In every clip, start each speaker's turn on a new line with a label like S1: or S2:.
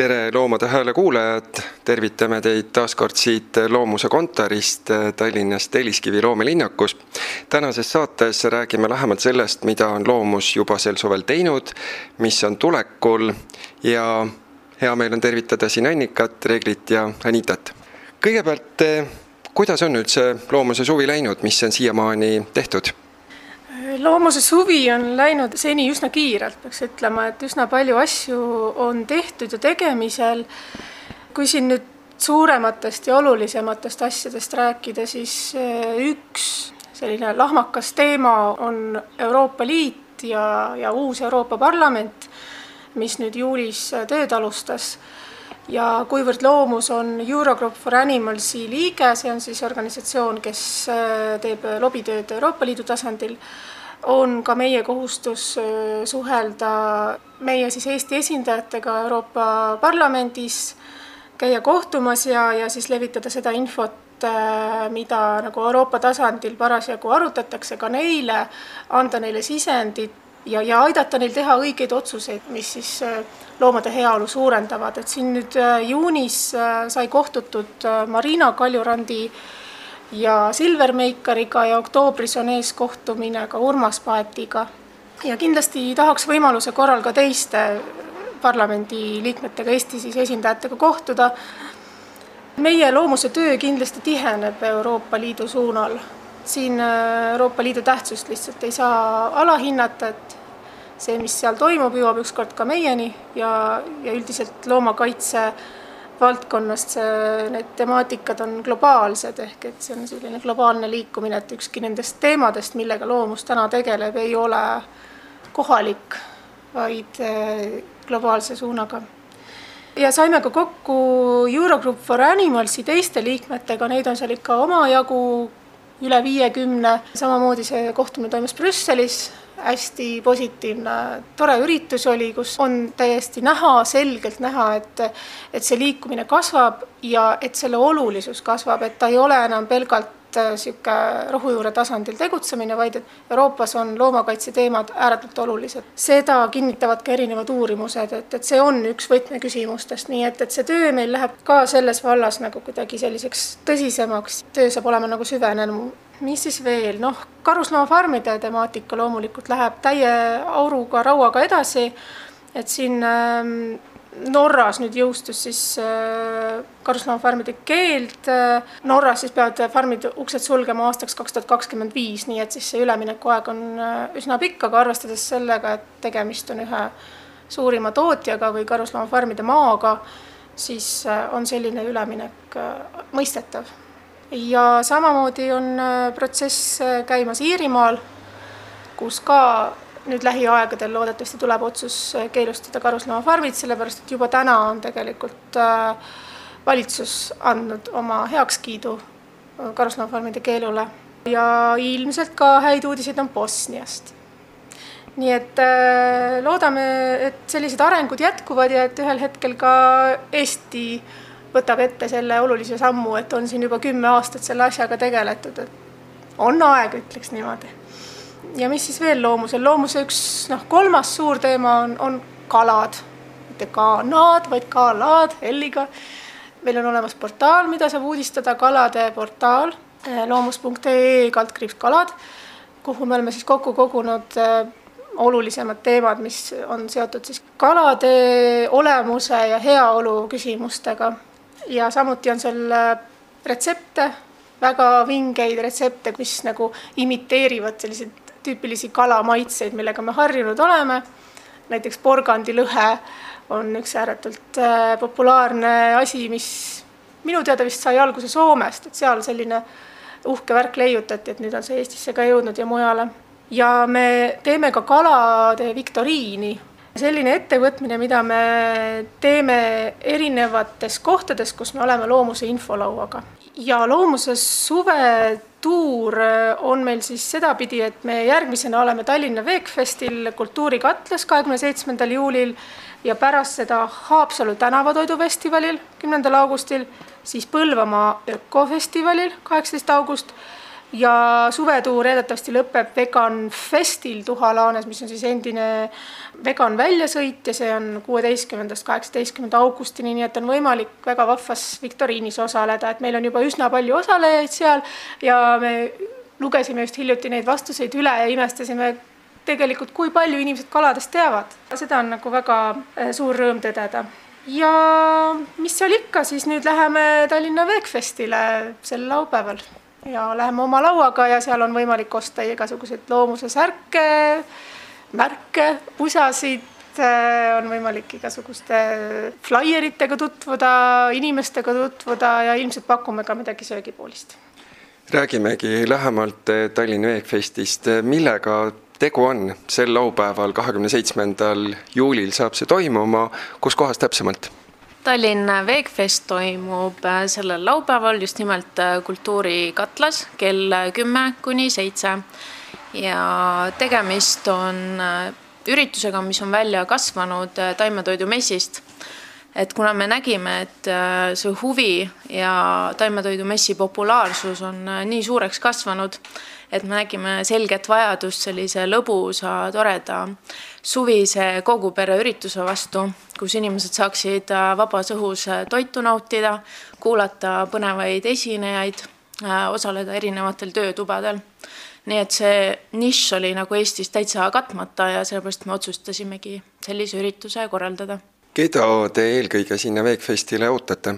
S1: tere, Loomade Hääle kuulajad, tervitame teid taas kord siit Loomuse kontorist Tallinnas Telliskivi loomelinnakus. tänases saates räägime lähemalt sellest, mida on Loomus juba sel suvel teinud, mis on tulekul ja hea meel on tervitada siin Annikat, Reglit ja Anitat. kõigepealt, kuidas on üldse Loomuse suvi läinud, mis on siiamaani tehtud?
S2: Loomuse suvi on läinud seni üsna kiirelt, peaks ütlema, et üsna palju asju on tehtud ja tegemisel. kui siin nüüd suurematest ja olulisematest asjadest rääkida, siis eh, üks selline lahmakas teema on Euroopa Liit ja, ja uus Euroopa Parlament, mis nüüd juulis tööd alustas ja kuivõrd Loomus on Eurogroup for Animalsi liige, see on siis organisatsioon, kes eh, teeb lobitööd Euroopa Liidu tasandil on ka meie kohustus äh, suhelda meie siis Eesti esindajatega Euroopa Parlamendis, käia kohtumas ja, ja siis levitada seda infot, äh, mida nagu Euroopa tasandil parasjagu arutatakse, ka neile, anda neile sisendit ja, ja aidata neil teha õigeid otsuseid, mis siis äh, loomade heaolu suurendavad, et siin nüüd juunis sai kohtutud Marina Kaljurandi ja Silver Meikariga ja oktoobris on ees kohtumine ka Urmas Paetiga. ja kindlasti tahaks võimaluse korral ka teiste parlamendiliikmetega, Eesti siis esindajatega kohtuda. meie loomuse töö kindlasti tiheneb Euroopa Liidu suunal. siin äh, Euroopa Liidu tähtsust lihtsalt ei saa alahinnata, et see, mis seal toimub, jõuab ükskord ka meieni ja, ja üldiselt loomakaitse valdkonnast see, need temaatikad on globaalsed, ehk et see on selline globaalne liikumine, et ükski nendest teemadest, millega loomus täna tegeleb, ei ole kohalik, vaid eh, globaalse suunaga. ja saime ka kokku Eurogroup for Animalsi teiste liikmetega, neid on seal ikka omajagu, üle viiekümne, samamoodi see kohtumine toimus Brüsselis hästi positiivne, tore üritus oli, kus on täiesti näha, selgelt näha, et et see liikumine kasvab ja et selle olulisus kasvab, et ta ei ole enam pelgalt niisugune äh, rohujuure tasandil tegutsemine, vaid et Euroopas on loomakaitse teemad ääretult olulised. seda kinnitavad ka erinevad uurimused, et, et see on üks võtmeküsimustest, nii et, et see töö meil läheb ka selles vallas nagu kuidagi selliseks tõsisemaks, töö saab olema nagu süvenenum mis siis veel, noh, karusloomafarmide temaatika loomulikult läheb täie auruga, rauaga edasi. et siin äh, Norras nüüd jõustus siis äh, karusloomafarmide keeld äh,. Norras siis peavad farmid uksed sulgema aastaks kaks tuhat kakskümmend viis, nii et siis see üleminekuaeg on äh, üsna pikk, aga arvestades sellega, et tegemist on ühe suurima tootjaga või karusloomafarmide maaga, siis äh, on selline üleminek mõistetav ja samamoodi on äh, protsess äh, käimas Iirimaal, kus ka nüüd lähiaegadel loodetavasti tuleb otsus äh, keelustada karusloomafarmid, sellepärast et juba täna on tegelikult valitsus andnud oma heakskiidu karusloomafarmide keelule ja ilmselt ka häid uudiseid on Bosniast. nii et loodame, et sellised arengud jätkuvad ja et ühel hetkel ka Eesti võtab ette selle olulise sammu, et on siin juba kümme aastat selle asjaga tegeletud, et on aeg, ütleks niimoodi. ja mis siis veel loomusel, loomuse üks noh, kolmas suur teema on, on kalad, mitte kanad, vaid kalad L-iga. meil on olemas portaal, mida saab uudistada, kalade portaal eh, loomus.ee kaldkriips kalad, kuhu me oleme siis kokku kogunud eh, olulisemad teemad, mis on seotud siis kalade olemuse ja heaolu küsimustega ja samuti on seal äh, retsepte, väga vingeid retsepte, mis nagu imiteerivad selliseid tüüpilisi kalamaitseid, millega me harjunud oleme. näiteks porgandilõhe on üks ääretult äh, populaarne asi, mis minu teada vist sai alguse Soomest, et seal selline uhke värk leiutati, et nüüd on see Eestisse ka jõudnud ja mujale. ja me teeme ka kalade viktoriini selline ettevõtmine, mida me teeme erinevates kohtades, kus me oleme loomuse infolauaga. Ja loomuse suvetuur on meil siis sedapidi, et me järgmisena oleme Tallinna Veekfestil Kultuurikatlas kahekümne seitsmendal juulil ja pärast seda Haapsalu tänavatoidufestivalil kümnendal augustil, siis Põlvamaa ökofestivalil kaheksateist august ja suvetuur eeldatavasti lõpeb Vegan Festil Tuhalaanes, mis on siis endine vegan väljasõit ja see on kuueteistkümnendast kaheksateistkümnenda augustini, nii et on võimalik väga vahvas viktoriinis osaleda, et meil on juba üsna palju osalejaid seal ja me lugesime just hiljuti neid vastuseid üle ja imestasime tegelikult, kui palju inimesed kaladest teavad. seda on nagu väga eh, suur rõõm tõdeda. ja mis seal ikka, siis nüüd läheme Tallinna Veekfestile sel laupäeval ja läheme oma lauaga ja seal on võimalik osta igasuguseid loomuse särke, märke, pusasid, eh, on võimalik igasuguste flaieritega tutvuda, inimestega tutvuda ja ilmselt pakume ka midagi söögipoolist.
S1: Räägimegi lähemalt eh, Tallinna Veekfestist, millega tegu on, sel laupäeval, kahekümne seitsmendal juulil saab see toimuma, kus kohas täpsemalt?
S3: Tallinna Veekfest toimub äh, sellel laupäeval just nimelt äh, Kultuurikatlas kell kümme kuni seitse. Ja tegemist on äh, üritusega, mis on välja kasvanud taimetoidumessist. Et kuna me nägime, et äh, see huvi ja taimetoidumessi populaarsus on äh, nii suureks kasvanud, et me nägime selget vajadust sellise lõbusa, toreda suvise kogu pere ürituse vastu, kus inimesed saaksid äh, vabas õhus toitu nautida, kuulata põnevaid esinejaid, osaleda erinevatel töötubadel. nii et see nišš oli nagu Eestis täitsa katmata ja sellepärast me otsustasimegi sellise ürituse korraldada
S1: keda te eelkõige sinna Veekfestile ootate?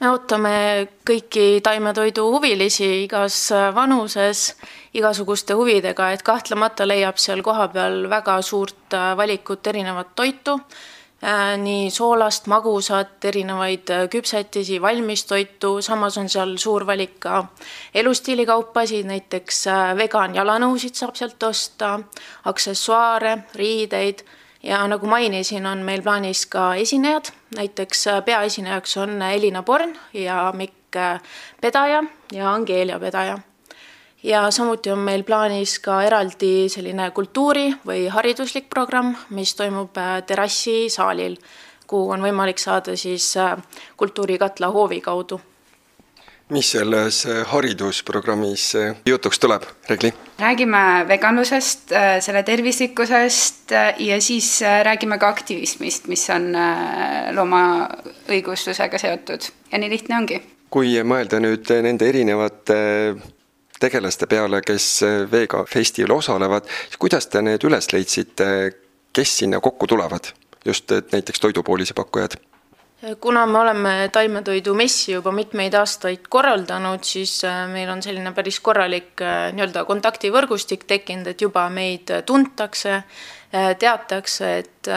S3: Me ootame kõiki taimetoidu huvilisi igas vanuses, igasuguste huvidega, et kahtlemata leiab seal kohapeal väga suurt valikut erinevat toitu, äh, nii soolast, magusat, erinevaid küpsetisi, valmistoitu, samas on seal suur valik ka elustiilikaupasid, näiteks äh, vegan jalanõusid saab sealt osta, aksessuaare, riideid ja nagu mainisin, on meil plaanis ka esinejad, näiteks äh, peaesinejaks on Elina Born ja Mikk äh, Pedaja ja Angeelia Pedaja. ja samuti on meil plaanis ka eraldi selline kultuuri- või hariduslik programm, mis toimub äh, terrassisaalil, kuhu on võimalik saada siis kultuurikatla hoovi kaudu
S1: mis selles äh, haridusprogrammis äh, jutuks tuleb, Regli?
S4: räägime veganlusest, äh, selle tervislikkusest ja siis räägime ka aktivismist, mis on loomaõiguslusega seotud ja nii lihtne ongi.
S1: kui mõelda nüüd nende erinevate tegelaste peale, kes Vega Festil osalevad, siis kuidas te need üles leidsite, kes sinna kokku tulevad? just näiteks toidupoolise pakkujad
S3: kuna me oleme taimetoidumessi juba mitmeid aastaid korraldanud, siis äh, meil on selline päris korralik äh, nii-öelda kontaktivõrgustik tekkinud, et juba meid tuntakse, äh, teatakse, et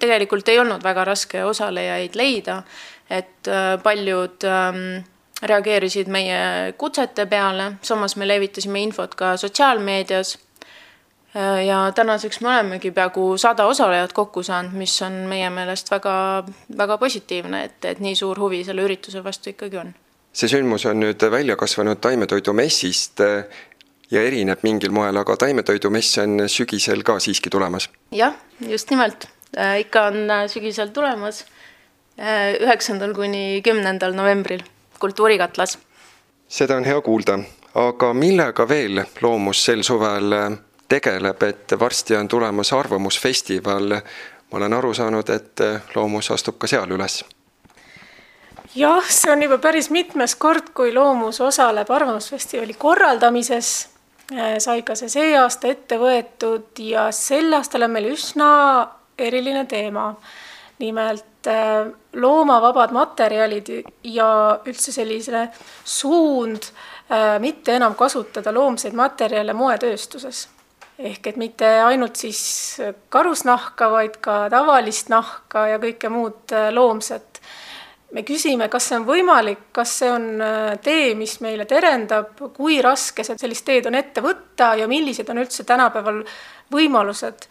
S3: tegelikult ei olnud väga raske osalejaid leida, et paljud ähm, reageerisid meie kutsete peale, samas me levitasime infot ka sotsiaalmeedias ja tänaseks me olemegi peaaegu sada osalejat kokku saanud, mis on meie meelest väga, väga positiivne, et, et nii suur huvi selle ürituse vastu ikkagi on.
S1: see sündmus on nüüd välja kasvanud taimetoidumessist äh, ja erineb mingil moel, aga taimetoidumess on sügisel ka siiski tulemas?
S3: jah, just nimelt, äh, ikka on sügisel tulemas, üheksandal kuni kümnendal novembril Kultuurikatlas.
S1: seda on hea kuulda, aga millega veel Loomus sel suvel tegeleb, et varsti on tulemas Arvamusfestival. ma olen aru saanud, et Loomus astub ka seal üles.
S2: jah, see on juba päris mitmes kord, kui Loomus osaleb Arvamusfestivali korraldamises. sai ka see see aasta ette võetud ja sel aastal on meil üsna eriline teema. nimelt äh, loomavabad materjalid ja üldse selline suund äh, mitte enam kasutada loomseid materjale moetööstuses ehk et mitte ainult siis karusnahka, vaid ka tavalist nahka ja kõike muud äh, loomset. me küsime, kas see on võimalik, kas see on äh, tee, mis meile terendab, kui raske see sellist teed on ette võtta ja millised on üldse tänapäeval võimalused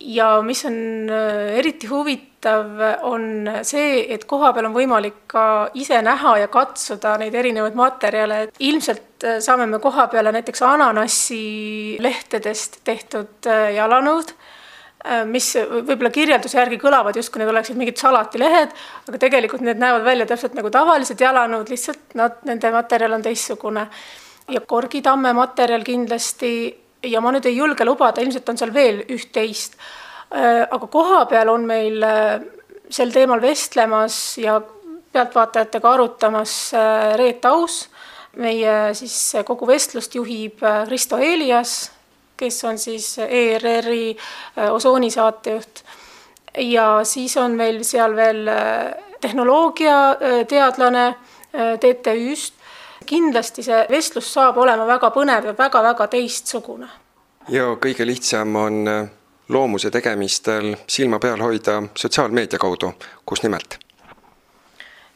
S2: ja mis on äh, eriti huvitav, on see, et kohapeal on võimalik ka ise näha ja katsuda neid erinevaid materjale, et ilmselt äh, saame me koha peale näiteks ananassi lehtedest tehtud äh, jalanõud, mis võib-olla kirjelduse järgi kõlavad justkui need oleksid mingid salatilehed, aga tegelikult need näevad välja täpselt nagu tavalised jalanõud, lihtsalt nad, nende materjal on teistsugune. Ja Korgitamme materjal kindlasti ja ma nüüd ei julge lubada, ilmselt on seal veel üht-teist. aga kohapeal on meil sel teemal vestlemas ja pealtvaatajatega arutamas Reet Aus, meie siis kogu vestlust juhib Kristo Eelias, kes on siis ERR-i osooni saatejuht. ja siis on meil seal veel tehnoloogiateadlane TTÜ-st kindlasti see vestlus saab olema väga põnev ja väga-väga teistsugune.
S1: ja kõige lihtsam on äh, loomuse tegemistel silma peal hoida sotsiaalmeedia kaudu, kus nimelt?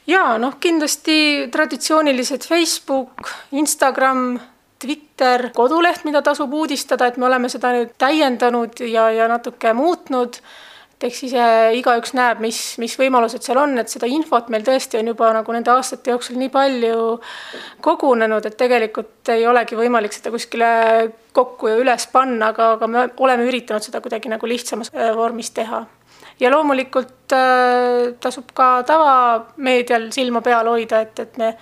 S2: jaa, noh kindlasti traditsioonilised Facebook, Instagram, Twitter, koduleht, mida tasub uudistada, et me oleme seda nüüd täiendanud ja, ja natuke muutnud et eks ise igaüks näeb, mis, mis võimalused seal on, et seda infot meil tõesti on juba nagu nende aastate jooksul nii palju kogunenud, et tegelikult ei olegi võimalik seda kuskile kokku ja üles panna, aga, aga me oleme üritanud seda kuidagi nagu lihtsamas äh, vormis teha. ja loomulikult äh, tasub ka tavameedial silma peal hoida, et, et me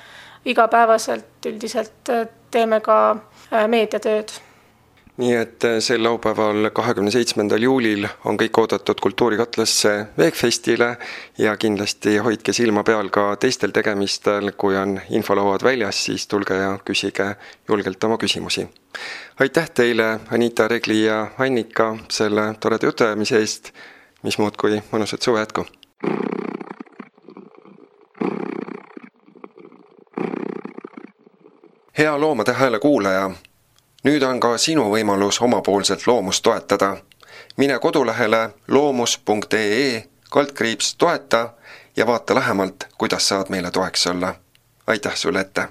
S2: igapäevaselt üldiselt äh, teeme ka äh, meediatööd
S1: nii et äh, sel laupäeval, kahekümne seitsmendal juulil on kõik oodatud Kultuurikatlasse Veegfestile ja kindlasti hoidke silma peal ka teistel tegemistel, kui on infolauad väljas, siis tulge ja küsige julgelt oma küsimusi. aitäh teile, Anita Regli ja Annika, selle toreda jutuajamise eest, mis muud kui mõnusat suve jätku! hea Loomade Hääle kuulaja nüüd on ka sinu võimalus omapoolselt loomust toetada. mine kodulehele loomus.ee kaldkriips toeta ja vaata lähemalt, kuidas saad meile toeks olla. aitäh sulle ette!